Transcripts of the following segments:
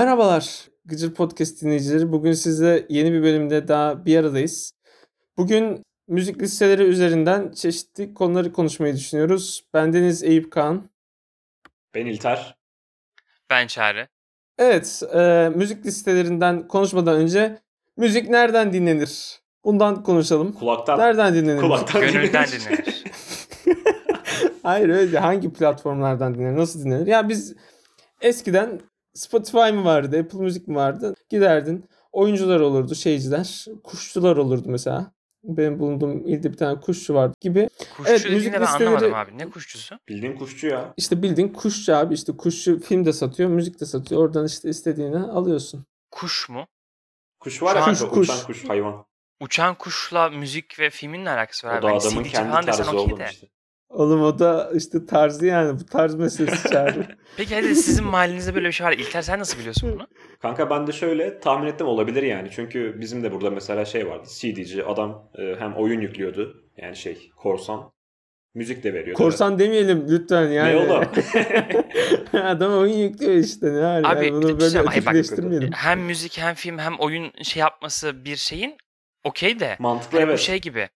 Merhabalar Gıcır Podcast dinleyicileri. Bugün sizle yeni bir bölümde daha bir aradayız. Bugün müzik listeleri üzerinden çeşitli konuları konuşmayı düşünüyoruz. Bendeniz Eyüp Kağan. Ben İlter. Ben Çağrı. Evet, e, müzik listelerinden konuşmadan önce müzik nereden dinlenir? Bundan konuşalım. Kulaktan. Nereden dinlenir? Kulaktan Gönülden dinlenir. dinlenir. Hayır öyle değil. Hangi platformlardan dinlenir? Nasıl dinlenir? Ya biz eskiden Spotify mı vardı, Apple Müzik mi vardı? Giderdin. Oyuncular olurdu, şeyciler. Kuşçular olurdu mesela. Benim bulunduğum ilde bir tane kuşçu vardı gibi. Kuşçu Evet, müzik ben listeleri- anlamadım abi. Ne kuşçusu? Bildiğin kuşçu ya. İşte bildiğin kuşçu abi. İşte kuşçu film de satıyor, müzik de satıyor. Oradan işte istediğini alıyorsun. Kuş mu? Kuş var ya Kuş, kuş. uçan kuş hayvan. Uçan kuşla müzik ve filmin ne alakası var? O da adamın kendi tarzı işte. Oğlum o da işte tarzı yani. Bu tarz meselesi çağırıyor. Peki hadi sizin mahallenizde böyle bir şey var. İlter sen nasıl biliyorsun bunu? Kanka ben de şöyle tahmin ettim olabilir yani. Çünkü bizim de burada mesela şey vardı. CD'ci adam e, hem oyun yüklüyordu. Yani şey korsan. Müzik de veriyordu. Korsan demeyelim lütfen yani. Ne oğlum? Adam oyun yüklüyor işte ne hali. Abi, yani bunu böyle şey bak, ötekileştirmeyelim. Hem müzik hem film hem oyun şey yapması bir şeyin okey de. Mantıklı Hani evet. bu şey gibi.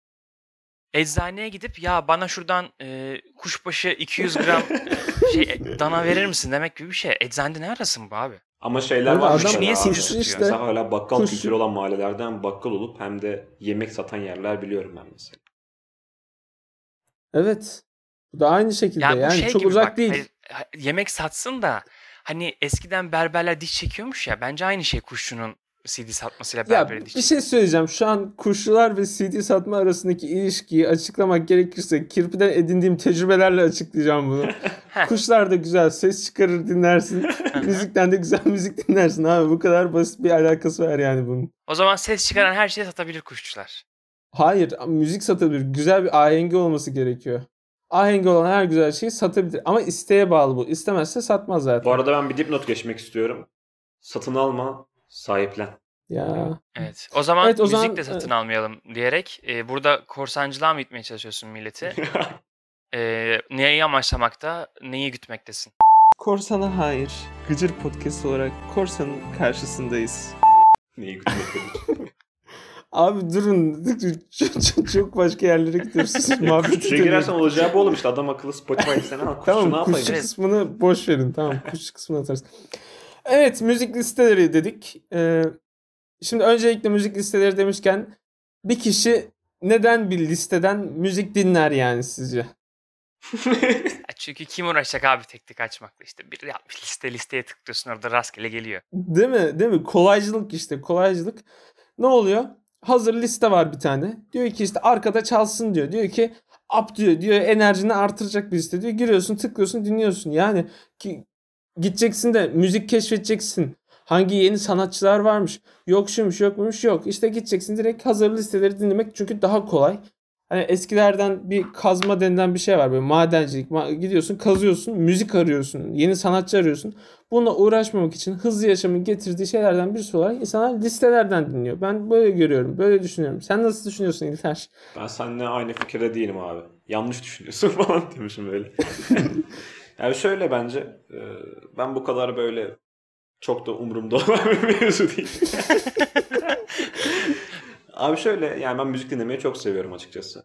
Eczaneye gidip ya bana şuradan e, kuşbaşı 200 gram şey dana verir misin demek gibi bir şey. Eczanede ne arasın bu abi? Ama şeyler Abi var. adam niye tutuyor? işte. Mesela hala bakkal Kuş- kültürü olan mahallelerde hem bakkal olup hem de yemek satan yerler biliyorum ben mesela. Evet. Bu da aynı şekilde Ya bu yani şey çok gibi uzak bak, değil. hayır, ha- yemek satsın da hani eskiden berberler diş çekiyormuş ya bence aynı şey kuşçunun CD satmasıyla Ya berbere diş bir şey söyleyeceğim. Şu an kuşçular ve CD satma arasındaki ilişkiyi açıklamak gerekirse kirpiden edindiğim tecrübelerle açıklayacağım bunu. Kuşlar da güzel ses çıkarır dinlersin. Müzikten de güzel müzik dinlersin abi. Bu kadar basit bir alakası var yani bunun. O zaman ses çıkaran her şeyi satabilir kuşçular. Hayır müzik satabilir. Güzel bir ahengi olması gerekiyor. Ahengi olan her güzel şeyi satabilir. Ama isteğe bağlı bu. İstemezse satmaz zaten. Bu arada ben bir dipnot geçmek istiyorum. Satın alma, sahiplen. Ya. Evet. O zaman Evet, o müzik zaman- de satın almayalım diyerek e, burada korsancılığa mı itmeye çalışıyorsun milleti? e, neyi amaçlamakta, neyi gütmektesin? Korsana hayır. Gıcır Podcast olarak Korsan'ın karşısındayız. Neyi gütmektedir? Abi durun. Çok, çok- çok başka yerlere gidiyorsunuz. Muhabbet ediyorum. girersen olacağı bu oğlum işte adam akıllı Spotify sen al. Kuşçu Tamam ne yapayım? kuşçu Evet. kısmını boş verin. Tamam kuşçu kısmını atarız. Evet müzik listeleri dedik. Ee, şimdi öncelikle müzik listeleri demişken bir kişi neden bir listeden müzik dinler yani sizce? Çünkü kim uğraşacak abi tek tek açmakla işte bir yapmış liste listeye tıklıyorsun orada rastgele geliyor. Değil mi? Değil mi? Kolaycılık işte kolaycılık. Ne oluyor? Hazır liste var bir tane. Diyor ki işte arkada çalsın diyor. Diyor ki up diyor. Diyor enerjini artıracak bir liste diyor. Giriyorsun tıklıyorsun dinliyorsun. Yani ki gideceksin de müzik keşfedeceksin. Hangi yeni sanatçılar varmış? Yok şuymuş yok buymuş yok. İşte gideceksin direkt hazır listeleri dinlemek çünkü daha kolay. Hani eskilerden bir kazma denilen bir şey var böyle madencilik. Ma- gidiyorsun kazıyorsun, müzik arıyorsun, yeni sanatçı arıyorsun. Bununla uğraşmamak için hızlı yaşamın getirdiği şeylerden birisi olarak insanlar listelerden dinliyor. Ben böyle görüyorum, böyle düşünüyorum. Sen nasıl düşünüyorsun İlter? Ben seninle aynı fikirde değilim abi. Yanlış düşünüyorsun falan demişim böyle. yani şöyle bence e, ben bu kadar böyle çok da umurumda olan bir mevzu değil. abi şöyle yani ben müzik dinlemeyi çok seviyorum açıkçası.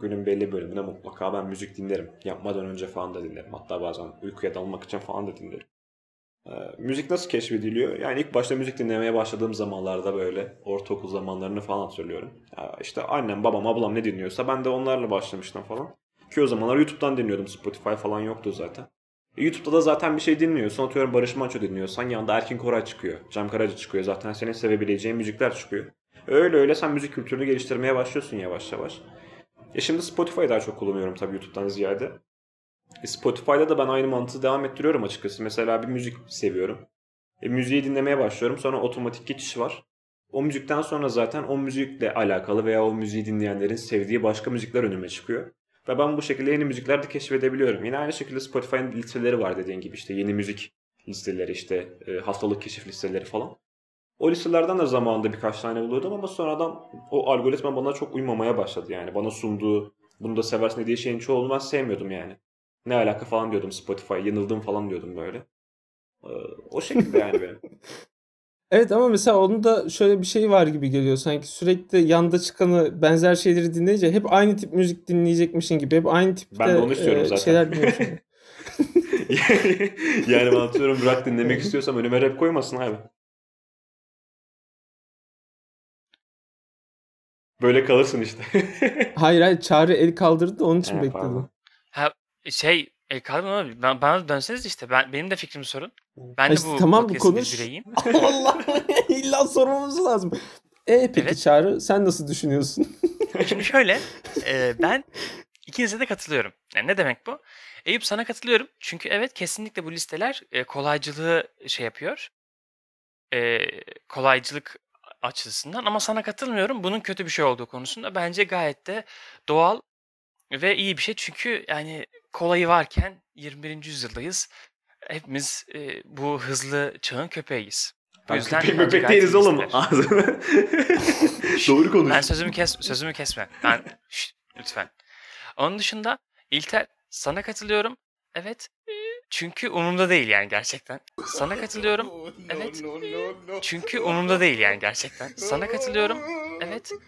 Günün belli bölümünde mutlaka ben müzik dinlerim. Yapmadan önce falan da dinlerim. Hatta bazen uykuya dalmak için falan da dinlerim. Ee, müzik nasıl keşfediliyor? Yani ilk başta müzik dinlemeye başladığım zamanlarda böyle ortaokul zamanlarını falan hatırlıyorum. Ya işte annem, babam, ablam ne dinliyorsa ben de onlarla başlamıştım falan. Ki o zamanlar YouTube'dan dinliyordum. Spotify falan yoktu zaten. YouTube'da da zaten bir şey dinliyorsan atıyorum Barış Manço dinliyorsan yanında Erkin Koray çıkıyor. Cem Karaca çıkıyor. Zaten senin sevebileceğin müzikler çıkıyor. Öyle öyle sen müzik kültürünü geliştirmeye başlıyorsun yavaş yavaş. E şimdi Spotify'ı daha çok kullanıyorum tabii YouTube'dan ziyade. E Spotify'da da ben aynı mantığı devam ettiriyorum açıkçası. Mesela bir müzik seviyorum. E, müziği dinlemeye başlıyorum. Sonra otomatik geçiş var. O müzikten sonra zaten o müzikle alakalı veya o müziği dinleyenlerin sevdiği başka müzikler önüme çıkıyor. Ve ben bu şekilde yeni müzikler de keşfedebiliyorum. Yine aynı şekilde Spotify'ın listeleri var dediğin gibi işte yeni müzik listeleri işte e, haftalık keşif listeleri falan. O listelerden de zamanında birkaç tane buluyordum ama sonradan o algoritma bana çok uymamaya başladı yani. Bana sunduğu bunu da seversin dediği şeyin çoğunu ben sevmiyordum yani. Ne alaka falan diyordum Spotify. Yanıldım falan diyordum böyle. Ee, o şekilde yani benim. Evet ama mesela onun da şöyle bir şey var gibi geliyor. Sanki sürekli yanda çıkanı benzer şeyleri dinleyince hep aynı tip müzik dinleyecekmişin gibi. Hep aynı tipte Ben de onu istiyorum e, zaten. şeyler dinliyormuşum. gibi. yani ben atıyorum rock dinlemek istiyorsam önüme rap koymasın abi. Böyle kalırsın işte. hayır hayır Çağrı el kaldırdı da onun için He, bekledim. pardon. Ha şey e, kalbim abi ben, bana dönseniz işte ben benim de fikrimi sorun. Ben de işte bu tamam, bu konuş. bireyiyim. Allah illa sormamız lazım. E peki Evet. Çağrı sen nasıl düşünüyorsun? Şimdi şöyle e, ben ikinize de katılıyorum. Yani ne demek bu? Eyüp sana katılıyorum. Çünkü evet kesinlikle bu listeler e, kolaycılığı şey yapıyor. E, kolaycılık açısından ama sana katılmıyorum. Bunun kötü bir şey olduğu konusunda bence gayet de doğal ve iyi bir şey. Çünkü yani kolayı varken 21. yüzyıldayız. Hepimiz e, bu hızlı çağın köpeğiyiz. Bu yüzden köpek gayet değiliz oğlum. Doğru konuş. Ben sözümü kes sözümü kesme. Ben Şşt, lütfen. Onun dışında İlter sana katılıyorum. Evet. Çünkü umurumda değil yani gerçekten. Sana katılıyorum. Evet. Çünkü umurumda değil yani gerçekten. Sana katılıyorum. Evet.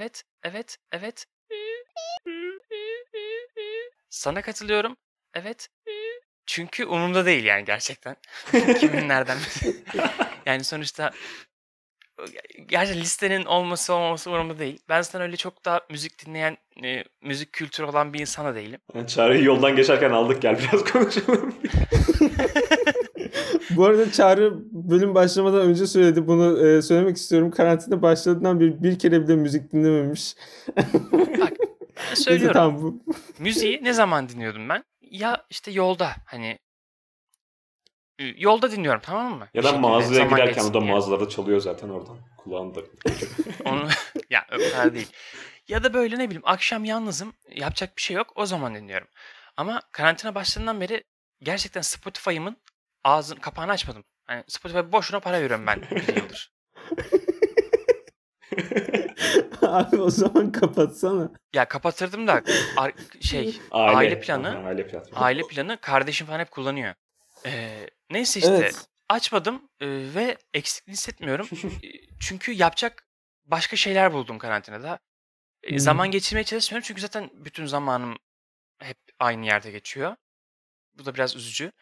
Evet, evet, evet. Sana katılıyorum. Evet. Çünkü umurumda değil yani gerçekten. Kimin nereden? yani sonuçta gerçi listenin olması olmaması umurumda değil. Ben zaten öyle çok da müzik dinleyen, e, müzik kültürü olan bir insana değilim. Yani Çağrı'yı yoldan geçerken aldık gel biraz konuşalım. Bu arada Çağrı bölüm başlamadan önce söyledi. Bunu e, söylemek istiyorum. Karantina başladığından beri bir kere bile müzik dinlememiş. Neyse, söylüyorum. tamam bu. Müziği ne zaman dinliyordum ben? Ya işte yolda hani e, yolda dinliyorum tamam mı? ya Bir da şekilde mağazaya giderken o da mağazalarda çalıyor zaten oradan. Kulağında. Onu ya kadar değil. Ya da böyle ne bileyim akşam yalnızım yapacak bir şey yok o zaman dinliyorum. Ama karantina başladığından beri gerçekten Spotify'ımın ağzını kapağını açmadım. Yani Spotify boşuna para veriyorum ben bir yıldır. Abi o zaman kapatsana. Ya kapatırdım da ar- şey aile, planı Aha, aile planı. aile planı kardeşim falan hep kullanıyor. Ee, neyse işte Evet. açmadım e, ve eksikliğini hissetmiyorum. E, Çünkü yapacak başka şeyler buldum karantinada. E, Hmm. Zaman geçirmeye çalışmıyorum çünkü zaten bütün zamanım hep aynı yerde geçiyor. Bu da biraz üzücü.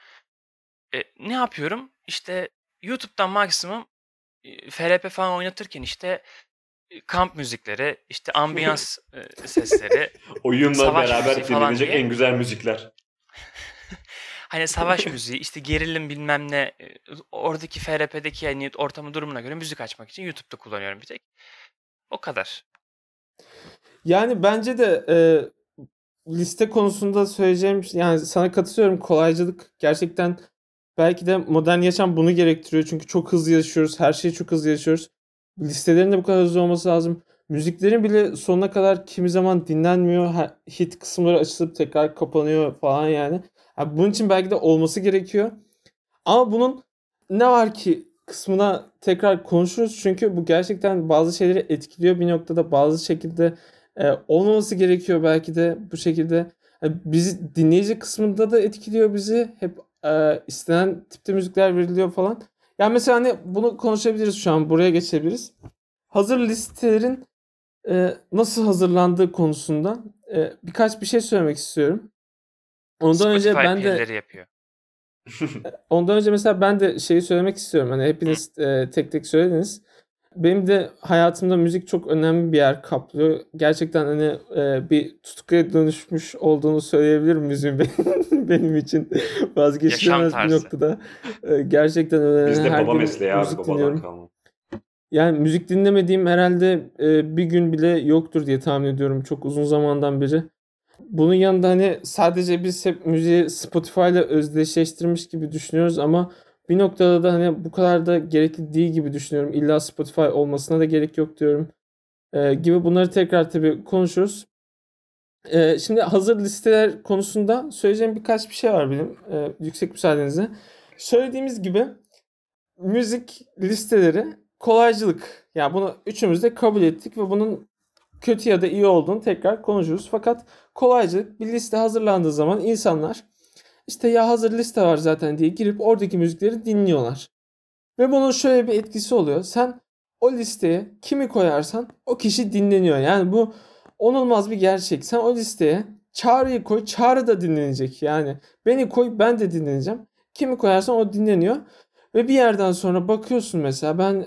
E, ne yapıyorum? İşte YouTube'dan maksimum e, FRP falan oynatırken işte e, kamp müzikleri, işte ambiyans e, sesleri, Oyunla Savaş beraber falan dinlenecek diye. en güzel müzikler. hani savaş müziği, işte gerilim bilmem ne, e, oradaki FRP'deki yani ortamın durumuna göre müzik açmak için YouTube'da kullanıyorum bir tek. O kadar. Yani bence de e, liste konusunda söyleyeceğim yani sana katılıyorum kolaycılık gerçekten belki de modern yaşam bunu gerektiriyor. Çünkü çok hızlı yaşıyoruz. Her şeyi çok hızlı yaşıyoruz. Listelerin de bu kadar hızlı olması lazım. Müziklerin bile sonuna kadar kimi zaman dinlenmiyor. Hit kısımları açılıp tekrar kapanıyor falan yani. Ha, bunun için belki de olması gerekiyor. Ama bunun ne var ki kısmına tekrar konuşuruz. Çünkü bu gerçekten bazı şeyleri etkiliyor bir noktada. Bazı şekilde e, olmaması gerekiyor belki de bu şekilde. Yani bizi dinleyici kısmında da etkiliyor bizi. Hep e, istenen tipte müzikler veriliyor falan. Yani mesela hani bunu konuşabiliriz şu an. Buraya geçebiliriz. Hazır listelerin e, nasıl hazırlandığı konusunda e, birkaç bir şey söylemek istiyorum. Ondan önce Spotify ben de yapıyor. Ondan önce mesela ben de şeyi söylemek istiyorum. Hani hepiniz e, tek tek söylediniz. Benim de hayatımda müzik çok önemli bir yer kaplıyor. Gerçekten hani e, bir tutkuya dönüşmüş olduğunu söyleyebilirim müziğin benim, benim için. Vazgeçilemez bir noktada. E, gerçekten öyle. Bizde her baba mesleği abi müzik babadan dinliyorum. kalma. Yani müzik dinlemediğim herhalde e, bir gün bile yoktur diye tahmin ediyorum çok uzun zamandan beri. Bunun yanında hani sadece biz hep müziği Spotify ile özdeşleştirmiş gibi düşünüyoruz ama bir noktada da hani bu kadar da gerekli değil gibi düşünüyorum. İlla Spotify olmasına da gerek yok diyorum. E, gibi bunları tekrar tabii konuşuruz. E, şimdi hazır listeler konusunda söyleyeceğim birkaç bir şey var benim. e, yüksek müsaadenizle. Söylediğimiz gibi müzik listeleri kolaycılık. Yani bunu üçümüz de kabul ettik ve bunun kötü ya da iyi olduğunu tekrar konuşuruz. Fakat kolaycılık bir liste hazırlandığı zaman insanlar işte ya hazır liste var zaten diye girip oradaki müzikleri dinliyorlar. Ve bunun şöyle bir etkisi oluyor. Sen o listeye kimi koyarsan o kişi dinleniyor. Yani bu onulmaz bir gerçek. Sen o listeye Çağrı'yı koy, Çağrı da dinlenecek. Yani beni koy, ben de dinleneceğim. Kimi koyarsan o dinleniyor. Ve bir yerden sonra bakıyorsun mesela ben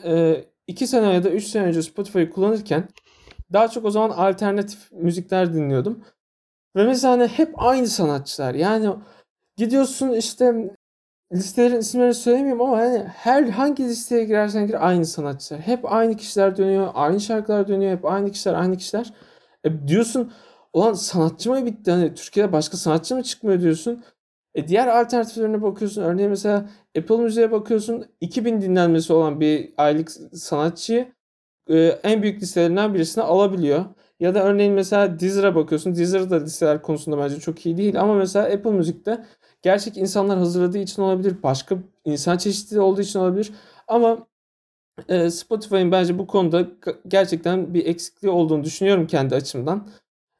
2 e, sene ya da 3 sene önce Spotify'ı kullanırken daha çok o zaman alternatif müzikler dinliyordum. Ve mesela hani hep aynı sanatçılar. Yani gidiyorsun işte listelerin isimlerini söylemeyeyim ama yani her hangi listeye girersen gir aynı sanatçılar. Hep aynı kişiler dönüyor, aynı şarkılar dönüyor, hep aynı kişiler, aynı kişiler. E diyorsun ulan sanatçı mı bitti? Hani Türkiye'de başka sanatçı mı çıkmıyor diyorsun. E diğer alternatiflerine bakıyorsun. Örneğin mesela Apple Müziğe bakıyorsun. 2000 dinlenmesi olan bir aylık sanatçıyı e, en büyük listelerinden birisine alabiliyor. Ya da örneğin mesela Deezer'a bakıyorsun. Deezer da listeler konusunda bence çok iyi değil. Ama mesela Apple Müzik'te gerçek insanlar hazırladığı için olabilir. Başka insan çeşitliliği olduğu için olabilir. Ama e, Spotify'ın bence bu konuda gerçekten bir eksikliği olduğunu düşünüyorum kendi açımdan.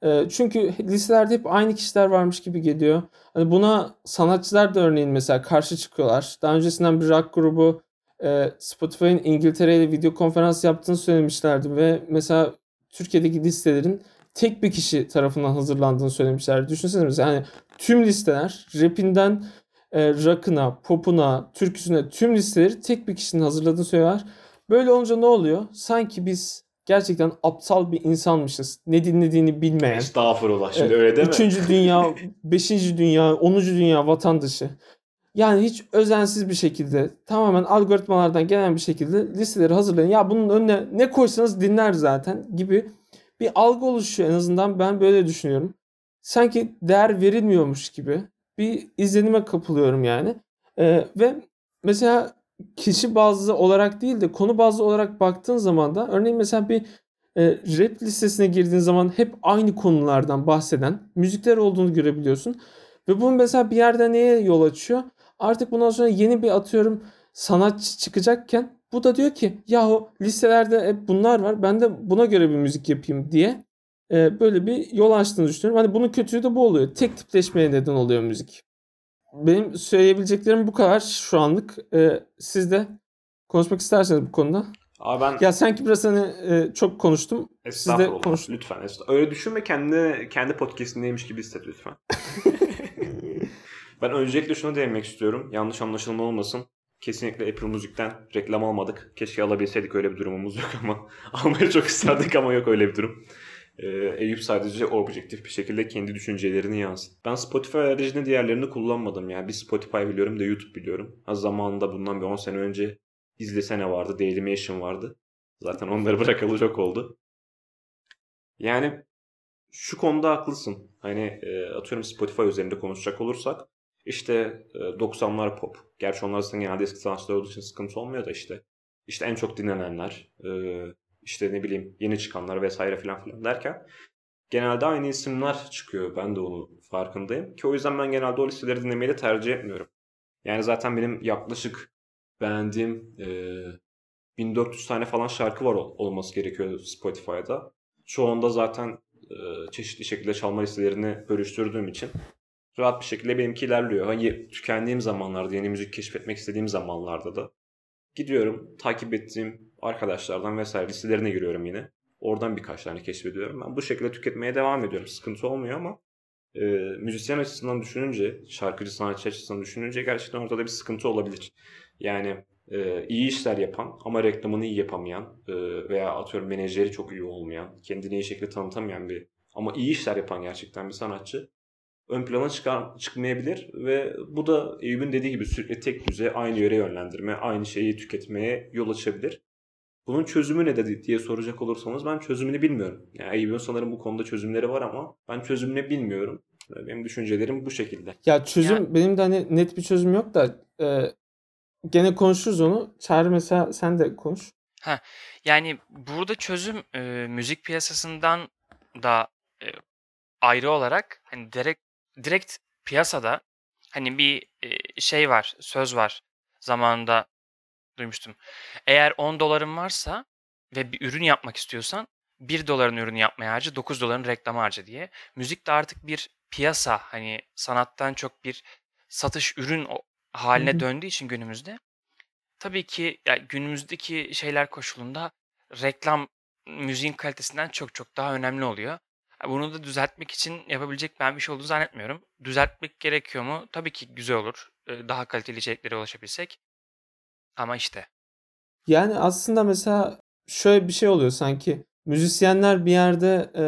E, çünkü listelerde hep aynı kişiler varmış gibi geliyor. Hani buna sanatçılar da örneğin mesela karşı çıkıyorlar. Daha öncesinden bir rock grubu e, Spotify'ın İngiltere video konferans yaptığını söylemişlerdi ve mesela Türkiye'deki listelerin tek bir kişi tarafından hazırlandığını söylemişler. Düşünsene mesela hani tüm listeler rapinden e, rock'ına, pop'una, türküsüne tüm listeleri tek bir kişinin hazırladığını söylüyorlar. Böyle olunca ne oluyor? Sanki biz gerçekten aptal bir insanmışız. Ne dinlediğini bilmeyen. Estağfurullah şimdi öyle deme. Üçüncü dünya, beşinci dünya, onuncu dünya vatandaşı. Yani hiç özensiz bir şekilde tamamen algoritmalardan gelen bir şekilde listeleri hazırlayın. Ya bunun önüne ne koysanız dinler zaten gibi bir algı oluşuyor en azından ben böyle düşünüyorum. Sanki değer verilmiyormuş gibi bir izlenime kapılıyorum yani. Ee, ve mesela kişi bazlı olarak değil de konu bazlı olarak baktığın zaman da örneğin mesela bir e, rap listesine girdiğin zaman hep aynı konulardan bahseden müzikler olduğunu görebiliyorsun. Ve bu mesela bir yerde neye yol açıyor? Artık bundan sonra yeni bir atıyorum sanatçı çıkacakken bu da diyor ki yahu listelerde hep bunlar var ben de buna göre bir müzik yapayım diye e, böyle bir yol açtığını düşünüyorum. Hani bunun kötüyü de bu oluyor. Tek tipleşmeye neden oluyor müzik. Benim söyleyebileceklerim bu kadar şu anlık. E, siz de konuşmak isterseniz bu konuda. Abi ben... Ya sanki biraz hani e, çok konuştum. Siz de konuşun. Lütfen. Öyle düşünme kendi kendi podcast'indeymiş gibi hisset lütfen. ben öncelikle şunu değinmek istiyorum. Yanlış anlaşılma olmasın. Kesinlikle Apple Müzik'ten reklam almadık. Keşke alabilseydik öyle bir durumumuz yok ama almayı çok isterdik ama yok öyle bir durum. Ee, Eyüp sadece objektif bir şekilde kendi düşüncelerini yansıt. Ben Spotify haricinde diğerlerini kullanmadım. Yani bir Spotify biliyorum da YouTube biliyorum. Az zamanında bundan bir 10 sene önce izlesene vardı, Dailymotion vardı. Zaten onları bırakalı çok oldu. Yani şu konuda haklısın. Hani e, atıyorum Spotify üzerinde konuşacak olursak işte e, 90'lar pop. Gerçi onlar zaten genelde eski sanatçılar olduğu için sıkıntı olmuyor da işte. İşte en çok dinlenenler, e, işte ne bileyim yeni çıkanlar vesaire filan filan derken genelde aynı isimler çıkıyor. Ben de onu farkındayım. Ki o yüzden ben genelde o listeleri dinlemeyi de tercih etmiyorum. Yani zaten benim yaklaşık beğendiğim e, 1400 tane falan şarkı var olması gerekiyor Spotify'da. Çoğunda zaten e, çeşitli şekilde çalma listelerini bölüştürdüğüm için rahat bir şekilde benimki ilerliyor. Hani tükendiğim zamanlarda, yeni müzik keşfetmek istediğim zamanlarda da gidiyorum takip ettiğim arkadaşlardan vesaire listelerine giriyorum yine. Oradan birkaç tane keşfediyorum. Ben bu şekilde tüketmeye devam ediyorum. Sıkıntı olmuyor ama e, müzisyen açısından düşününce, şarkıcı sanatçı açısından düşününce gerçekten ortada bir sıkıntı olabilir. Yani e, iyi işler yapan ama reklamını iyi yapamayan e, veya atıyorum menajeri çok iyi olmayan, kendini iyi şekilde tanıtamayan bir ama iyi işler yapan gerçekten bir sanatçı ön plana çıkar, çıkmayabilir ve bu da Eyüp'ün dediği gibi sürekli tek düze aynı yöre yönlendirme, aynı şeyi tüketmeye yol açabilir. Bunun çözümü ne dedi diye soracak olursanız ben çözümünü bilmiyorum. Yani Eyüp'ün sanırım bu konuda çözümleri var ama ben çözümünü bilmiyorum. Benim düşüncelerim bu şekilde. Ya çözüm yani... benim de hani net bir çözüm yok da e, gene konuşuruz onu. Çağrı mesela sen de konuş. Ha, yani burada çözüm e, müzik piyasasından da e, ayrı olarak hani direkt direkt piyasada hani bir e, şey var, söz var. Zamanında duymuştum. Eğer 10 doların varsa ve bir ürün yapmak istiyorsan 1 doların ürünü yapmaya harca 9 doların reklam harca diye. Müzik de artık bir piyasa hani sanattan çok bir satış ürün haline döndüğü için günümüzde tabii ki ya günümüzdeki şeyler koşulunda reklam müziğin kalitesinden çok çok daha önemli oluyor. Bunu da düzeltmek için yapabilecek ben bir şey olduğunu zannetmiyorum. Düzeltmek gerekiyor mu? Tabii ki güzel olur. Ee, Daha kaliteli içeriklere ulaşabilsek. Ama işte. Yani aslında mesela şöyle bir şey oluyor sanki müzisyenler bir yerde e,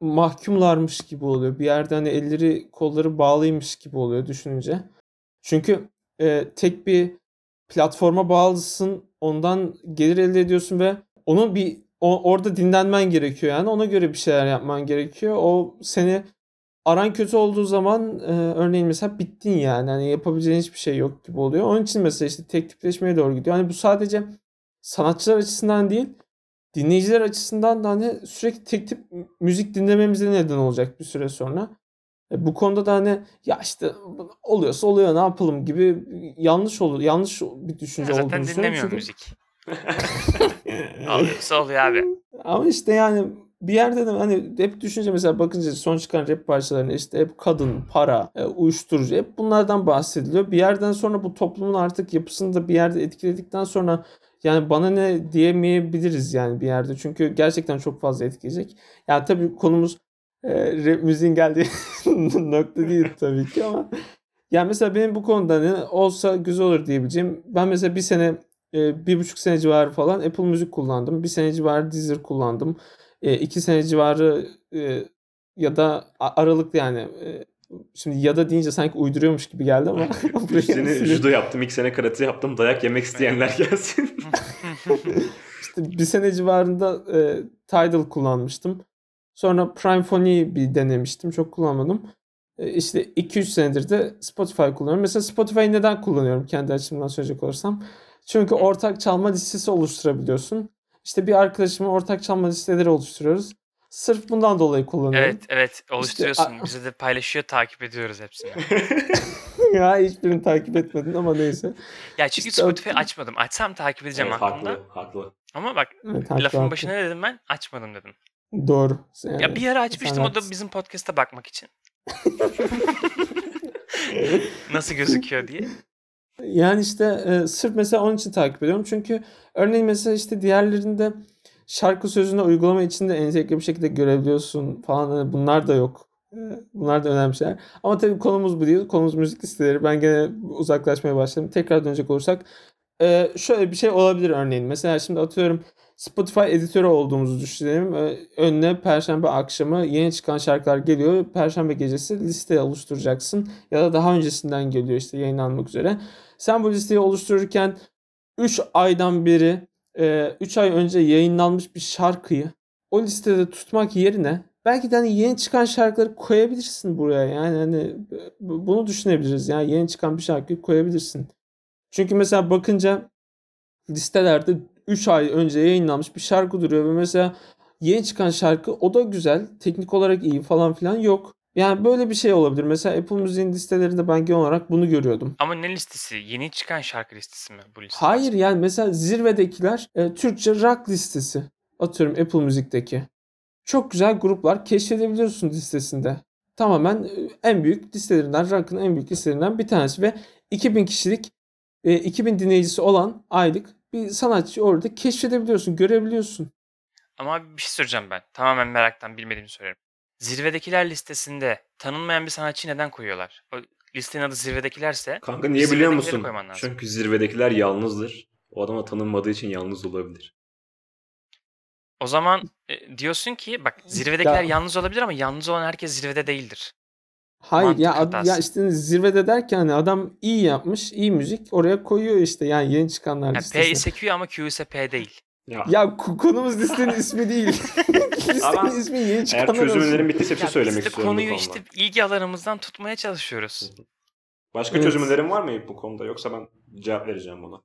mahkumlarmış gibi oluyor. Bir yerde hani elleri kolları bağlıymış gibi oluyor düşününce. Çünkü e, tek bir platforma bağlısın, ondan gelir elde ediyorsun ve onun bir o- orada dinlenmen gerekiyor yani ona göre bir şeyler yapman gerekiyor. O seni aran kötü olduğu zaman e, örneğin mesela bittin yani. Hani yapabileceğin hiçbir şey yok gibi oluyor. Onun için mesela işte tek tipleşmeye doğru gidiyor. Hani bu sadece sanatçılar açısından değil, dinleyiciler açısından da hani sürekli tek tip müzik dinlememize neden olacak bir süre sonra. E, bu konuda da hani ya işte oluyorsa oluyor ne yapalım gibi yanlış olur. Yanlış bir düşünce Ya olduğunu zaten düşünüyorum. dinlemiyorum Çünkü- müzik. Oluyorsa oluyor abi. Ama işte yani bir yerde de hani hep düşünce mesela bakınca son çıkan rap parçalarına işte hep kadın, para, e, uyuşturucu hep bunlardan bahsediliyor. Bir yerden sonra bu toplumun artık yapısını da bir yerde etkiledikten sonra yani bana ne diyemeyebiliriz yani bir yerde. Çünkü gerçekten çok fazla etkileyecek. Yani tabii konumuz e, rap müziğin geldiği nokta değil tabii ki ama yani mesela benim bu konuda ne olsa güzel olur diyebileceğim. Ben mesela bir sene e, bir buçuk sene civarı falan Apple Müzik kullandım. Bir sene civarı Deezer kullandım. E, iki sene civarı e, ya da a- aralıklı yani e, şimdi ya da deyince sanki uyduruyormuş gibi geldi ama Üç sene judo yaptım, iki sene karate yaptım. Dayak yemek isteyenler gelsin. işte bir sene civarında e, Tidal kullanmıştım. Sonra Primefony bir denemiştim. Çok kullanmadım. E, işte 2-3 senedir de Spotify kullanıyorum. Mesela Spotify'ı neden kullanıyorum kendi açımdan söyleyecek olursam. Çünkü ortak çalma listesi oluşturabiliyorsun. İşte bir arkadaşımla ortak çalma listeleri oluşturuyoruz. Sırf bundan dolayı kullanıyorum. Evet evet oluşturuyorsun. a- Bize de paylaşıyor takip ediyoruz hepsini. ya hiçbirini takip etmedin ama neyse. Ya çünkü İşte- Spotify açmadım. Açsam takip edeceğim evet, aklımda. haklı, haklı. Ama bak Evet, haklı, lafın haklı. başına ne dedim ben? Açmadım dedim. Doğru. Yani, Ya bir ara açmıştım o da bizim podcast'a bakmak için. Nasıl gözüküyor diye. Yani işte e, sırf mesela onun için takip ediyorum. Çünkü örneğin mesela işte diğerlerinde şarkı sözünü uygulama içinde entegre bir şekilde görebiliyorsun falan. Hani bunlar da yok. E, Bunlar da önemli şeyler. Ama tabii konumuz bu değil. Konumuz müzik listeleri. Ben gene uzaklaşmaya başladım. Tekrar dönecek olursak e, şöyle bir şey olabilir örneğin. Mesela şimdi atıyorum Spotify editörü olduğumuzu düşünelim. E, Önüne Perşembe akşamı yeni çıkan şarkılar geliyor. Perşembe gecesi liste oluşturacaksın. Ya da daha öncesinden geliyor işte yayınlanmak üzere. Sen bu listeyi oluştururken 3 aydan beri 3 ay önce yayınlanmış bir şarkıyı o listede tutmak yerine belki de hani yeni çıkan şarkıları koyabilirsin buraya. Yani hani e, bu- bunu düşünebiliriz. Yani yeni çıkan bir şarkıyı koyabilirsin. Çünkü mesela bakınca listelerde 3 ay önce yayınlanmış bir şarkı duruyor ve mesela yeni çıkan şarkı o da güzel, teknik olarak iyi falan filan yok. Yani böyle bir şey olabilir. Mesela Apple Müziğin listelerinde ben genel olarak bunu görüyordum. Ama ne listesi? Yeni çıkan şarkı listesi mi bu liste? Hayır yani mesela zirvedekiler e, Türkçe rock listesi. Atıyorum Apple Müzik'teki. Çok güzel gruplar keşfedebiliyorsun listesinde. Tamamen e, en büyük listelerinden, rock'ın en büyük listelerinden bir tanesi ve 2000 kişilik, e, 2000 dinleyicisi olan aylık bir sanatçı orada keşfedebiliyorsun, görebiliyorsun. Ama bir şey soracağım ben. Tamamen meraktan bilmediğimi soruyorum. Zirvedekiler listesinde tanınmayan bir sanatçı neden koyuyorlar? O listenin adı zirvedekilerse Kanka niye biliyor musun? Çünkü zirvedekiler yalnızdır. O adama tanınmadığı için yalnız olabilir. o zaman e, diyorsun ki bak zirvedekiler Ya- yalnız olabilir ama yalnız olan herkes zirvede değildir. Hayır Mantık ya ad- ya işte zirvede derken hani adam iyi yapmış, iyi müzik oraya koyuyor işte yani yeni çıkanlar Yani P listesine. ise Q ama Q ise P değil. Ya, Ya konumuz listenin ismi değil. listenin Ama ismi yeni eğer çıkanlar çözüm olsun. önerim bittiyse bir şey Ya söylemek biz de istiyorum konuyu konuda. işte ilgi alanımızdan tutmaya çalışıyoruz. Başka Evet. çözüm önerim var mı bu konuda? Yoksa ben cevap vereceğim buna.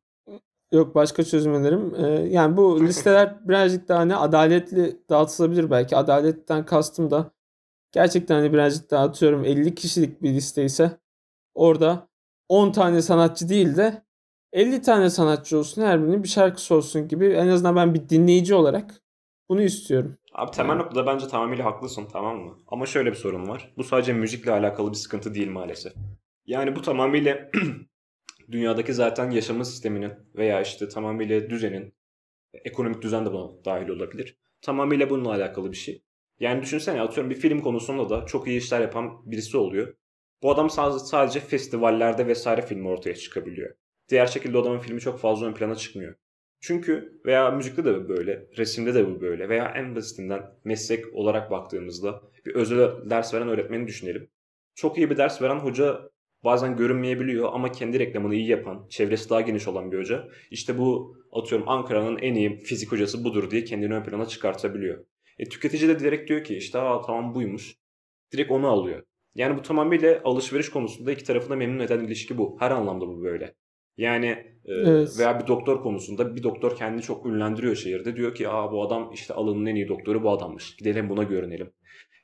Yok başka çözüm önerim. Ee, yani bu listeler birazcık daha hani adaletli dağıtılabilir belki. Adaletten kastım da gerçekten hani birazcık daha atıyorum 50 kişilik bir liste ise orada 10 tane sanatçı değil de 50 tane sanatçı olsun her birinin bir şarkısı olsun gibi en azından ben bir dinleyici olarak bunu istiyorum. Abi temel Yani. noktada bence tamamıyla haklısın tamam mı? Ama şöyle bir sorun var. Bu sadece müzikle alakalı bir sıkıntı değil maalesef. Yani bu tamamıyla dünyadaki zaten yaşama sisteminin veya işte tamamıyla düzenin, ekonomik düzen de buna dahil olabilir. Tamamıyla bununla alakalı bir şey. Yani düşünsene atıyorum bir film konusunda da çok iyi işler yapan birisi oluyor. Bu adam sadece, sadece festivallerde vesaire film ortaya çıkabiliyor. Diğer şekilde adamın filmi çok fazla ön plana çıkmıyor. Çünkü veya müzikte de böyle, resimde de bu böyle veya en basitinden meslek olarak baktığımızda bir özel ders veren öğretmeni düşünelim. Çok iyi bir ders veren hoca bazen görünmeyebiliyor ama kendi reklamını iyi yapan, çevresi daha geniş olan bir hoca işte bu atıyorum Ankara'nın en iyi fizik hocası budur diye kendini ön plana çıkartabiliyor. E, tüketici de direkt diyor ki işte Aa, tamam buymuş. Direkt onu alıyor. Yani bu tamamıyla alışveriş konusunda iki tarafı da memnun eden ilişki bu. Her anlamda bu böyle. Yani e, Evet. veya bir doktor konusunda bir doktor kendini çok ünlendiriyor şehirde. Diyor ki Aa, bu adam işte alanın en iyi doktoru bu adammış. Gidelim buna görünelim.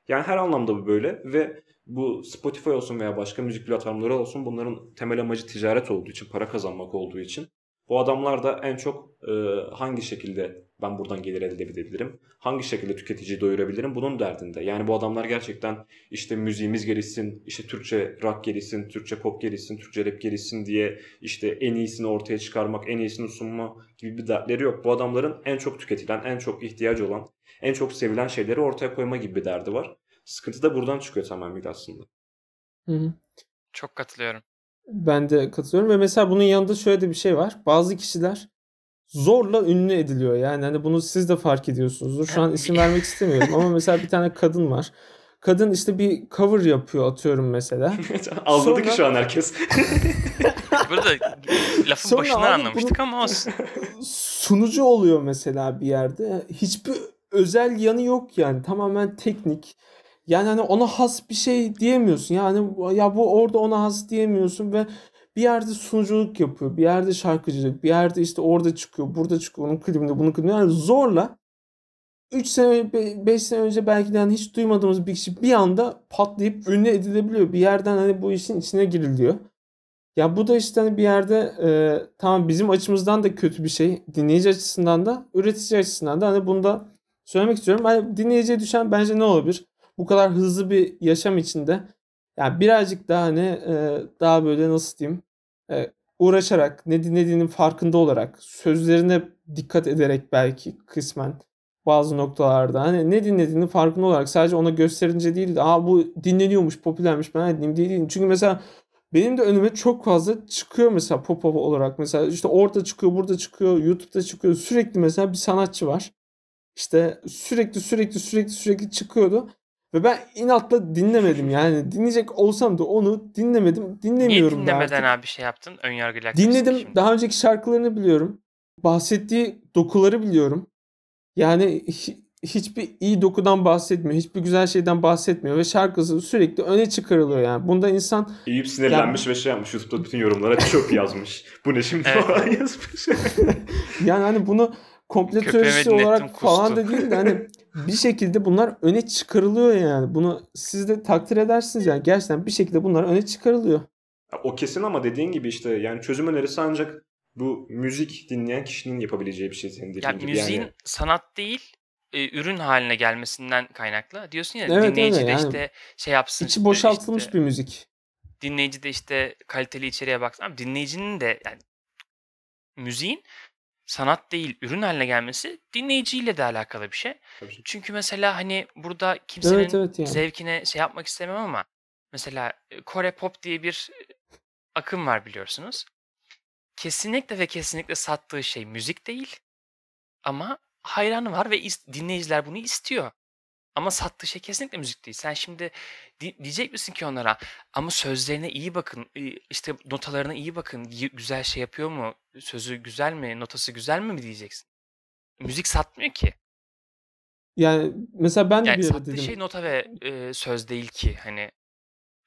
Yani her anlamda bu böyle ve bu Spotify olsun veya başka müzik platformları olsun bunların temel amacı ticaret olduğu için, para kazanmak olduğu için bu adamlar da en çok e, hangi şekilde ben buradan gelir elde edebilirim, hangi şekilde tüketiciyi doyurabilirim bunun derdinde. Yani bu adamlar gerçekten işte müziğimiz gelişsin, işte Türkçe rock gelişsin, Türkçe pop gelişsin, Türkçe rap gelişsin diye işte en iyisini ortaya çıkarmak, en iyisini sunma gibi bir dertleri yok. Bu adamların en çok tüketilen, en çok ihtiyacı olan, en çok sevilen şeyleri ortaya koyma gibi bir derdi var. Sıkıntı da buradan çıkıyor tamamıyla aslında. Hı hı. Çok katılıyorum. Ben de katılıyorum ve mesela bunun yanında şöyle de bir şey var. Bazı kişiler zorla ünlü ediliyor. Yani hani bunu siz de fark ediyorsunuzdur. Şu an isim vermek istemiyorum ama mesela bir tane kadın var. Kadın işte bir cover yapıyor atıyorum mesela. Anladı ki Sonra- şu an herkes. Burada lafın Sonra başından anlamıştık bunu- ama olsun. Sunucu oluyor mesela bir yerde. Hiçbir özel yanı yok yani. Tamamen teknik. Yani hani ona has bir şey diyemiyorsun. Yani ya bu orada ona has diyemiyorsun ve bir yerde sunuculuk yapıyor. Bir yerde şarkıcılık. Bir yerde işte orada çıkıyor. Burada çıkıyor. Onun klibinde bunun klibinde. Yani zorla 3 sene 5 sene önce belki de hani hiç duymadığımız bir kişi bir anda patlayıp ünlü edilebiliyor. Bir yerden hani bu işin içine giriliyor. Ya bu da işte hani bir yerde e, tamam bizim açımızdan da kötü bir şey. Dinleyici açısından da üretici açısından da hani bunu da söylemek istiyorum. Hani dinleyiciye düşen bence ne olabilir? Bu kadar hızlı bir yaşam içinde yani birazcık daha hani e, daha böyle nasıl diyeyim e, uğraşarak ne dinlediğinin farkında olarak sözlerine dikkat ederek belki kısmen bazı noktalarda hani ne dinlediğinin farkında olarak sadece ona gösterince değil de aa bu dinleniyormuş popülermiş ben dinleyeyim diye değil. Çünkü mesela benim de önüme çok fazla çıkıyor mesela pop up olarak. Mesela işte orada çıkıyor, burada çıkıyor, YouTube'da çıkıyor. Sürekli mesela bir sanatçı var. İşte sürekli sürekli sürekli sürekli çıkıyordu. Ve ben inatla dinlemedim yani. Dinleyecek olsam da onu dinlemedim. Niye Dinlemiyorum da dinlemeden artık. abi şey yaptın? Önyargıyla Dinledim. şimdi. Daha önceki şarkılarını biliyorum. Bahsettiği dokuları biliyorum. Yani hi- hiçbir iyi dokudan bahsetmiyor. Hiçbir güzel şeyden bahsetmiyor. Ve şarkısı sürekli öne çıkarılıyor yani. Bunda insan Eyüp sinirlenmiş ve şey yapmış YouTube'da bütün yorumlara çöp yazmış. Bu ne şimdi Evet. falan yazmış. Yani hani bunu komple teorisi olarak falan kustu. da değil de hani bir şekilde bunlar öne çıkarılıyor yani. Bunu siz de takdir edersiniz yani. Gerçekten bir şekilde bunlar öne çıkarılıyor. O kesin ama dediğin gibi işte yani çözüm önerisi ancak bu müzik dinleyen kişinin yapabileceği bir şey senin dediğin Ya gibi. müziğin Yani sanat değil e, ürün haline gelmesinden kaynaklı. Diyorsun ya Evet, dinleyici öyle de yani. işte şey yapsın. İçi boşaltılmış işte, bir müzik. dinleyici de işte kaliteli içeriğe baksın. Ama dinleyicinin de yani müziğin sanat değil ürün haline gelmesi dinleyiciyle de alakalı bir şey. Tabii. Çünkü mesela hani burada kimsenin Evet evet yani. zevkine şey yapmak istemem ama mesela e, Kore pop diye bir e, akım var biliyorsunuz. Kesinlikle ve kesinlikle sattığı şey müzik değil. Ama hayranı var ve dinleyiciler bunu istiyor. Ama sattığı şey kesinlikle müzik değil. Sen şimdi di- diyecek misin ki onlara ama sözlerine iyi bakın, işte notalarına iyi bakın, güzel şey yapıyor mu, sözü güzel mi, notası güzel mi mi diyeceksin? Müzik satmıyor ki. Yani mesela ben Yani bir sattığı dedim. şey nota ve e, söz değil ki hani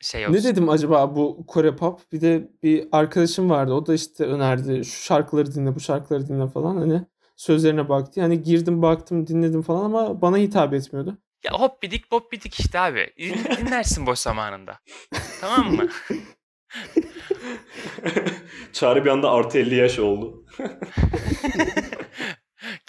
şey Ne olsun. dedim acaba bu Kore pop? Bir de bir arkadaşım vardı. O da işte önerdi. Şu şarkıları dinle, bu şarkıları dinle falan. Hani sözlerine baktı. Yani girdim, baktım, dinledim falan ama bana hitap etmiyordu. Ya hop bidik bop bidik işte abi. Din- Dinlersin boş zamanında. tamam mı? Çağrı bir anda artı 50 yaş oldu.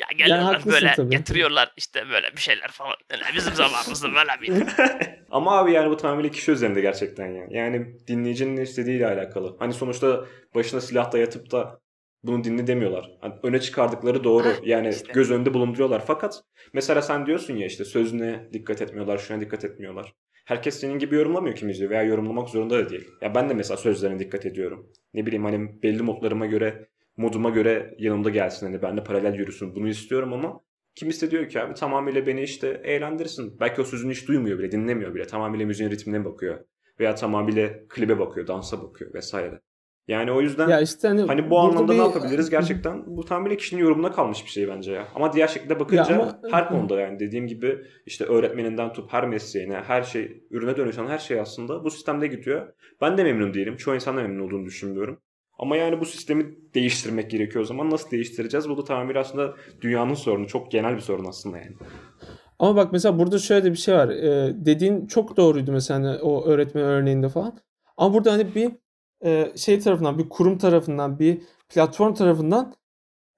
Ya geliyorlar haklısın böyle tabii. getiriyorlar işte böyle bir şeyler falan. Yani bizim zamanımızda böyle miydi? Ama abi yani bu tamamıyla kişi üzerinde gerçekten yani. Yani dinleyicinin ne istediğiyle alakalı. Hani sonuçta başına silah dayatıp da bunu dinle demiyorlar. Hani öne çıkardıkları doğru. Ha, Yani işte. göz önünde bulunduruyorlar. Fakat mesela sen diyorsun ya işte sözüne dikkat etmiyorlar, şuna dikkat etmiyorlar. Herkes senin gibi yorumlamıyor kim izliyor veya yorumlamak zorunda da değil. Ya ben de mesela sözlerine dikkat ediyorum. Ne bileyim hani belli modlarıma göre, moduma göre yanımda gelsin. Hani benimle paralel yürüsün. Bunu istiyorum ama Kimisi de diyor ki abi tamamıyla beni işte eğlendirsin. Belki o sözünü hiç duymuyor bile, dinlemiyor bile. Tamamıyla müziğin ritmine bakıyor. Veya tamamıyla klibe bakıyor, dansa bakıyor vesaire. Yani o yüzden Ya işte hani, hani bu anlamda bir- ne yapabiliriz? Gerçekten bu tamamıyla kişinin yorumuna kalmış bir şey bence ya. Ama diğer şekilde bakınca ama- her konuda yani dediğim gibi işte öğretmeninden tut her mesleğine, her şey, ürüne dönüşen her şey aslında bu sistemde gidiyor. Ben de memnun değilim. Çoğu insan da memnun olduğunu düşünmüyorum. Ama yani bu sistemi değiştirmek gerekiyor o zaman. Nasıl değiştireceğiz? Bu da tamamıyla aslında dünyanın sorunu. Çok genel bir sorun aslında yani. Ama bak mesela burada şöyle de bir şey var. Ee, dediğin çok doğruydu mesela hani o öğretmen örneğinde falan. Ama burada hani bir e, şey tarafından, bir kurum tarafından, bir platform tarafından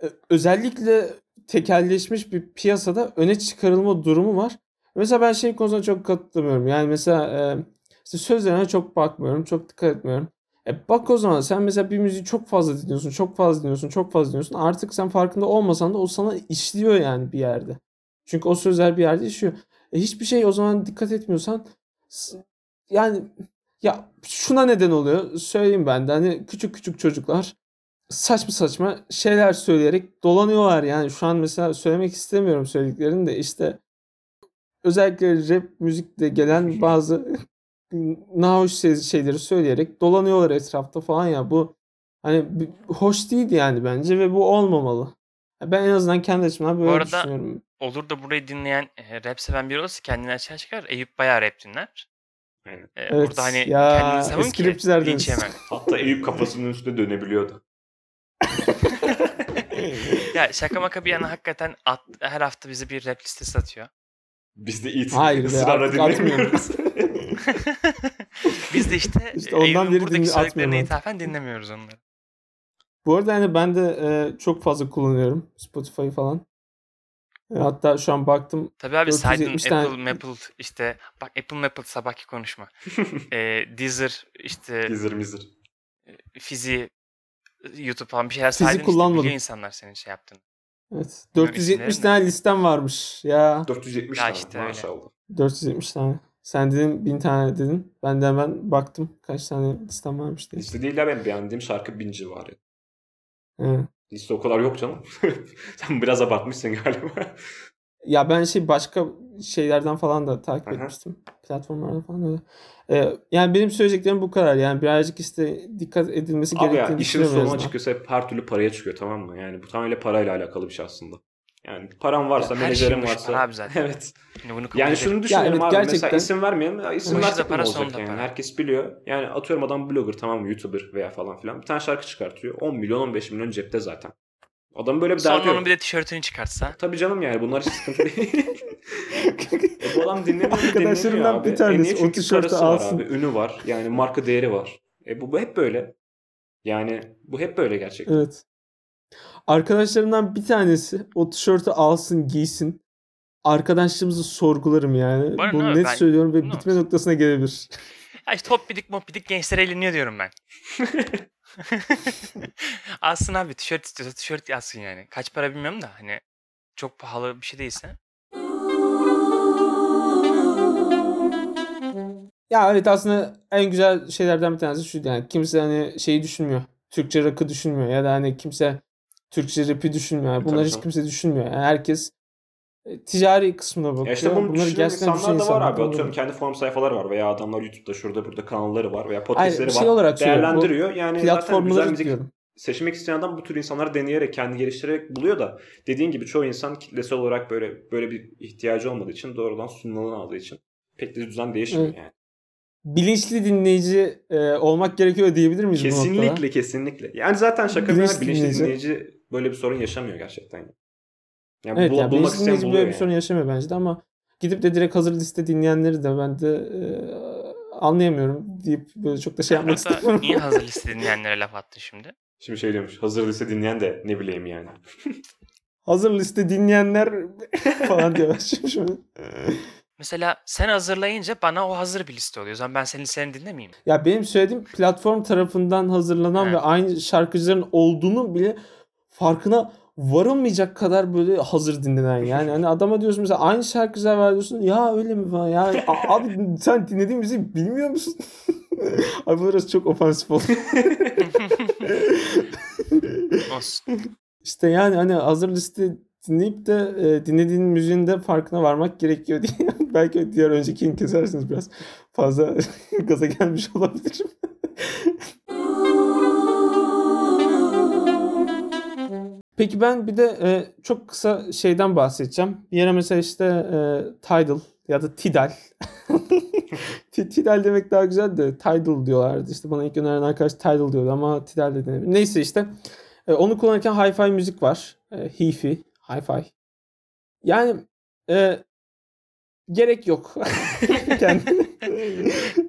e, özellikle tekelleşmiş bir piyasada öne çıkarılma durumu var. Mesela ben şey konusunda çok katılmıyorum. Yani mesela e, işte sözlerine çok bakmıyorum, çok dikkat etmiyorum. E bak o zaman sen mesela bir müziği çok fazla dinliyorsun, çok fazla dinliyorsun, çok fazla dinliyorsun. Artık sen farkında olmasan da o sana işliyor yani bir yerde. Çünkü o sözler bir yerde işliyor. E hiçbir şey o zaman dikkat etmiyorsan yani ya şuna neden oluyor söyleyeyim ben de hani küçük küçük çocuklar saçma saçma şeyler söyleyerek dolanıyorlar yani şu an mesela söylemek istemiyorum söylediklerini de işte özellikle rap müzikte gelen bazı nahoş şey- şeyleri söyleyerek dolanıyorlar etrafta falan ya bu hani hoş değil yani bence ve bu olmamalı. Ben en azından kendi açımdan böyle arada- düşünüyorum. Olur da burayı dinleyen e, rap seven biri olursa kendini açığa çıkar. Eyüp bayağı rap dinler. Aynen. E, Evet, burada hani ya, kendini savun ki linç yeme. Hatta Eyüp kafasının üstünde dönebiliyordu. Ya şaka maka bir yana hakikaten at- her hafta bize bir rap listesi atıyor. Biz de it Hayır ısrarla dinlemiyoruz. Biz de işte, İşte ondan Eyüp'ün beri buradaki söylediklerine ithafen dinlemiyoruz onları. Bu arada hani ben de e, çok fazla kullanıyorum Spotify falan. E, hatta şu an baktım Tabii abi saydın 470 Apple, tane- Maple işte bak Apple Maple sabahki konuşma. e, Deezer işte Gizir mizir. Fizi YouTube falan bir şeyler Fizi saydın işte kullanmadım. biliyor insanlar senin şey yaptığını. evet Bilmiyorum 470 isimlerini tane listem varmış ya 470 Ya tane işte öyle. maşallah. 470 tane. Sen dedin 1000 tane dedin. Ben de hemen baktım kaç tane listem varmış diye. Liste değil de ben beğendiğim şarkı bin civarı. Evet. Liste o kadar yok canım. Sen biraz abartmışsın galiba. Ya ben şey başka şeylerden falan da takip Aha. etmiştim. Platformlarda falan da. Ee, yani benim söyleyeceklerim bu kadar. Yani birazcık işte dikkat edilmesi Abi ya gerektiğini işin düşünüyorum. en sonu azından. açıkçası hep her türlü paraya çıkıyor tamam mı? Yani bu tamamen parayla alakalı bir şey aslında. Yani paran varsa, Ya her menajerin şeyin başı varsa. para abi zaten. evet. Şimdi bunu kabul Yani şunu düşünelim evet, abi. gerçekten- Mesela isim vermeyelim. Ya isim versek para, olacak yani? para. Herkes biliyor. Yani atıyorum adam blogger tamam mı? YouTuber veya falan filan. Bir tane şarkı çıkartıyor. 10 milyon 15 milyon cepte zaten. Adam böyle bir derdi Sonra yok. onun bir de tişörtünü çıkartsa. Tabii canım yani bunlar hiç sıkıntı değil. e bu adam dinlemiyor mu? Arkadaşlarımdan Dinlemiyor abi. bir tanesi e o Çünkü tişörtü parası alsın. var abi. Ünü var. Yani marka değeri var. E bu, bu hep böyle. Yani bu hep böyle gerçekten. Evet. Arkadaşlarımdan bir tanesi o tişörtü alsın giysin. Arkadaşlığımızı sorgularım yani. Bana Bunu ne? net Ben- söylüyorum ve bitme olsun? noktasına gelebilir. Ya işte hop bidik mop bidik gençler eğleniyor diyorum ben. alsın abi tişört istiyorsa tişört yazsın yani. Kaç para bilmiyorum da hani çok pahalı bir şey değilse. Ya evet aslında en güzel şeylerden bir tanesi şu yani kimse hani şeyi düşünmüyor. Türkçe rock'ı düşünmüyor ya da hani kimse Türkçe rap'i düşünmüyor. Yani Tabii bunları hiç canım. kimse düşünmüyor. Yani herkes e, ticari kısmına bakıyor. Ya işte bunu Bunları düşünen gerçekten insanlar düşünen da var abi. Atıyorum kendi forum sayfaları var veya adamlar YouTube'da şurada burada kanalları var veya podcastleri bir şey var. olarak Değerlendiriyor. Yani zaten güzel müzik diyorum. seçmek isteyen adam bu tür insanları deneyerek, kendi geliştirerek buluyor da dediğin gibi çoğu insan kitlesel olarak böyle böyle bir ihtiyacı olmadığı için doğrudan sunulanı aldığı için pek de düzen değişmiyor Evet. yani. Bilinçli dinleyici e, olmak gerekiyor diyebilir miyiz bu noktada? Kesinlikle kesinlikle. Yani zaten şaka Bilinçli bilinçli dinleyici. dinleyici böyle bir sorun yaşamıyor gerçekten. Yani. Evet bul- yani bulmak isteyen buluyor böyle bir yani. sorun yaşamıyor bence de ama gidip de direkt hazır liste dinleyenleri de ben de e, anlayamıyorum deyip böyle çok da şey yapmak istemiyorum. niye hazır liste dinleyenlere laf attın şimdi? Şimdi şey diyormuş. Hazır lise dinleyen de ne bileyim yani. hazır liste dinleyenler falan diyorlar. Şimdi şöyle. Mesela sen hazırlayınca bana o hazır bir liste oluyor. O zaman ben senin listeni dinlemeyeyim. Ya benim söylediğim platform tarafından hazırlanan Evet. ve aynı şarkıcıların olduğunu bile farkına varılmayacak kadar böyle hazır dinlenen yani hani adama diyorsun mesela aynı şarkıcılar var diyorsun ya öyle mi falan ya abi sen dinlediğin müziği bilmiyor musun? abi burası çok ofansif oldu. İşte yani hani hazır liste dinleyip de e, dinlediğin müziğin de farkına varmak gerekiyor diye. Belki diğer öncekini kesersiniz biraz fazla gaza gelmiş olabilirim. Peki ben bir de e, çok kısa şeyden bahsedeceğim. Bir yere mesela işte e, Tidal ya da Tidal. Ti- Tidal demek daha güzel de Tidal diyorlardı. İşte bana ilk öneren arkadaş Tidal diyordu ama Tidal de denebilir. Neyse işte e, onu kullanırken hi-fi müzik var. E, hi-fi, hi-fi. Yani e, gerek yok.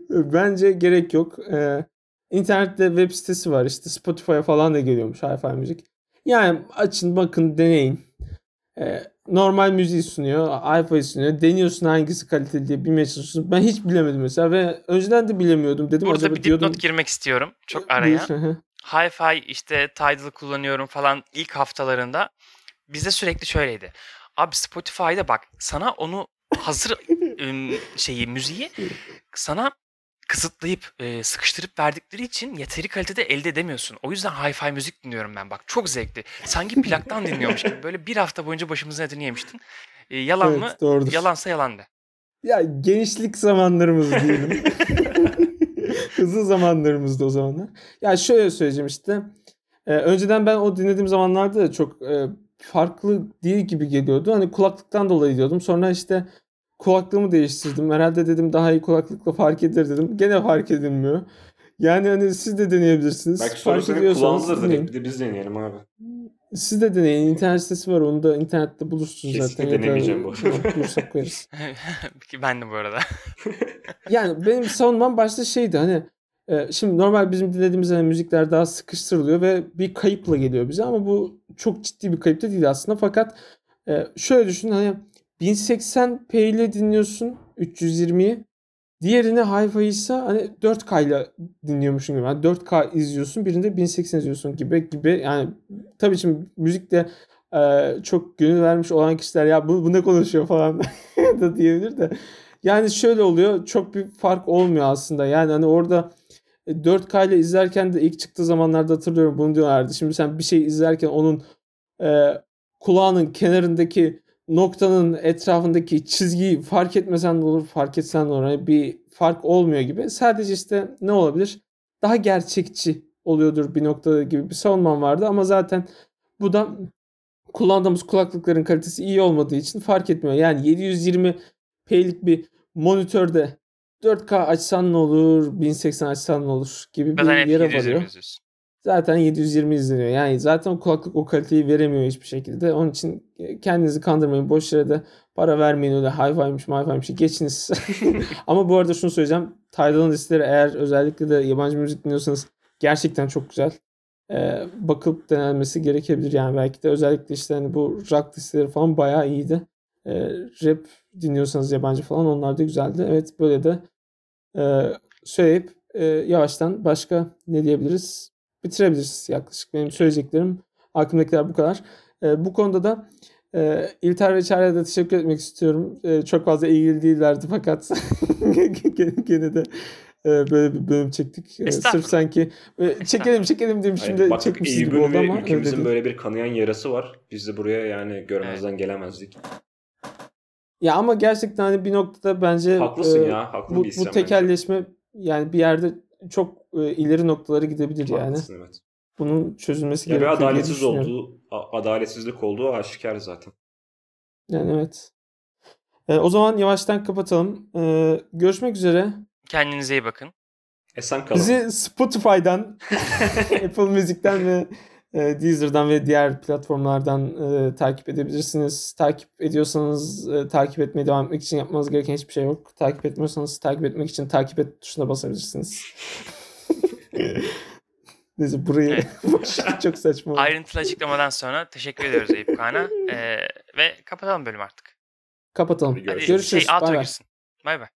Bence gerek yok. E, internette web sitesi var. İşte Spotify'a falan da geliyormuş hi-fi müzik. Yani açın bakın deneyin. E, normal müziği sunuyor. hi-fi sunuyor. Deniyorsun hangisi kaliteli diye bilmeye çalışıyorsun. Ben hiç bilemedim mesela ve önceden de bilemiyordum. Dedim Burada acaba bir diyordum. dipnot girmek istiyorum. Çok araya. Hı hı. Hi-Fi işte Tidal kullanıyorum falan ilk haftalarında bizde sürekli şöyleydi. Abi Spotify'da bak sana onu hazır şeyi müziği sana kısıtlayıp e, sıkıştırıp verdikleri için yeteri kalitede elde edemiyorsun. O yüzden hi-fi müzik dinliyorum ben bak. Çok zevkli. Sanki plaktan dinliyormuş gibi. Böyle bir hafta boyunca başımızın etini yemiştin. E, yalan Evet, mı? doğrudur. Yalansa yalan de. Ya gençlik zamanlarımız diyelim. Hızlı zamanlarımızda o zamanlar. Ya şöyle söyleyeceğim işte. Ee, önceden ben o dinlediğim zamanlarda da çok e, farklı değil gibi geliyordu. Hani kulaklıktan dolayı diyordum. Sonra işte kulaklığımı değiştirdim. Herhalde dedim daha iyi kulaklıkla fark edilir dedim. Gene fark edilmiyor. Yani hani siz de deneyebilirsiniz. Belki fark ediyorsanız dinleyin. bir de biz deneyelim abi. Siz de deneyin. İnternet sitesi var. Onu da internette bulursunuz Kesinlikle zaten. Da denemeyeceğim bu arada. bulursak koyarız. Ki ben de bu arada. Yani benim savunmam başta şeydi hani e, şimdi normal bizim dinlediğimiz hani müzikler daha sıkıştırılıyor ve bir kayıpla geliyor bize ama bu çok ciddi bir kayıp da değil aslında fakat e, şöyle düşün hani 1080p ile dinliyorsun 320'yi diğerini hi-fi ise hani 4K ile dinliyormuşsun gibi. Yani 4K izliyorsun birinde 1080 izliyorsun gibi gibi yani tabii şimdi müzikte e, çok gönül vermiş olan kişiler ya bu, bu ne konuşuyor falan da diyebilir de yani şöyle oluyor. Çok bir fark olmuyor aslında. Yani hani orada e, 4K ile izlerken de ilk çıktığı zamanlarda hatırlıyorum bunu diyorlardı. Şimdi sen bir şey izlerken onun e, kulağının kenarındaki noktanın etrafındaki çizgiyi fark etmesen de olur, fark etsen de olur. Yani bir fark olmuyor gibi. Sadece işte ne olabilir? Daha gerçekçi oluyordur bir noktada gibi bir savunmam vardı ama zaten bu da kullandığımız kulaklıkların kalitesi iyi olmadığı için fark etmiyor. Yani 720 P'lik bir monitörde 4K açsan ne olur, 1080 açsan ne olur gibi bir yere 720 varıyor. Zaten 720 izleniyor. Yani zaten kulaklık o kaliteyi veremiyor hiçbir şekilde. Onun için e, kendinizi kandırmayın. Boş yere de para vermeyin öyle hi-fi'miş hi-fi'miş geçiniz. Ama bu arada şunu söyleyeceğim. Tidal'ın listeleri eğer özellikle de yabancı müzik dinliyorsanız gerçekten çok güzel. Ee, bakıp denenmesi gerekebilir yani belki de özellikle işte hani bu rock listeleri falan bayağı iyiydi. Ee, rap dinliyorsanız yabancı falan onlar da güzeldi. Evet böyle de e, söyleyip e, yavaştan başka ne diyebiliriz? Bitirebiliriz yaklaşık. Benim söyleyeceklerim aklımdakiler bu kadar. E, bu konuda da e, İlter ve Çağrı'ya da teşekkür etmek istiyorum. E, çok fazla ilgili değillerdi fakat gene, de e, böyle bir bölüm çektik. E, sırf sanki e, çekelim çekelim demiş Hayır, şimdi baktık çekmişiz gibi oldu ama ülkemizin böyle bir kanayan yarası var. Biz de buraya yani görmezden gelemezdik. Ya ama gerçekten hani bir noktada bence Haklısın e, ya. Haklı bu, bu bence. tekelleşme yani bir yerde çok e, ileri noktalara gidebilir yani. Haklısın evet. Bunun çözülmesi Ya bir gerekiyor diye adaletsiz olduğu, adaletsizlik olduğu aşikar zaten. Yani evet. E, o zaman yavaştan kapatalım. E, görüşmek üzere. Kendinize iyi bakın. Esen kalın. Bizi Spotify'dan, Apple Music'ten ve e, Deezer'dan ve diğer platformlardan e, takip edebilirsiniz. Takip ediyorsanız e, takip etmeye devam etmek için yapmanız gereken hiçbir şey yok. Takip etmiyorsanız takip etmek için takip et tuşuna basabilirsiniz. Neyse burayı Evet. çok saçma oldu. Ayrıntılı açıklamadan sonra teşekkür ediyoruz Eyüp Kaan'a. Ee, ve kapatalım bölümü artık. Kapatalım. Hadi Görüşürüz. şey Bay bay. Bay bay.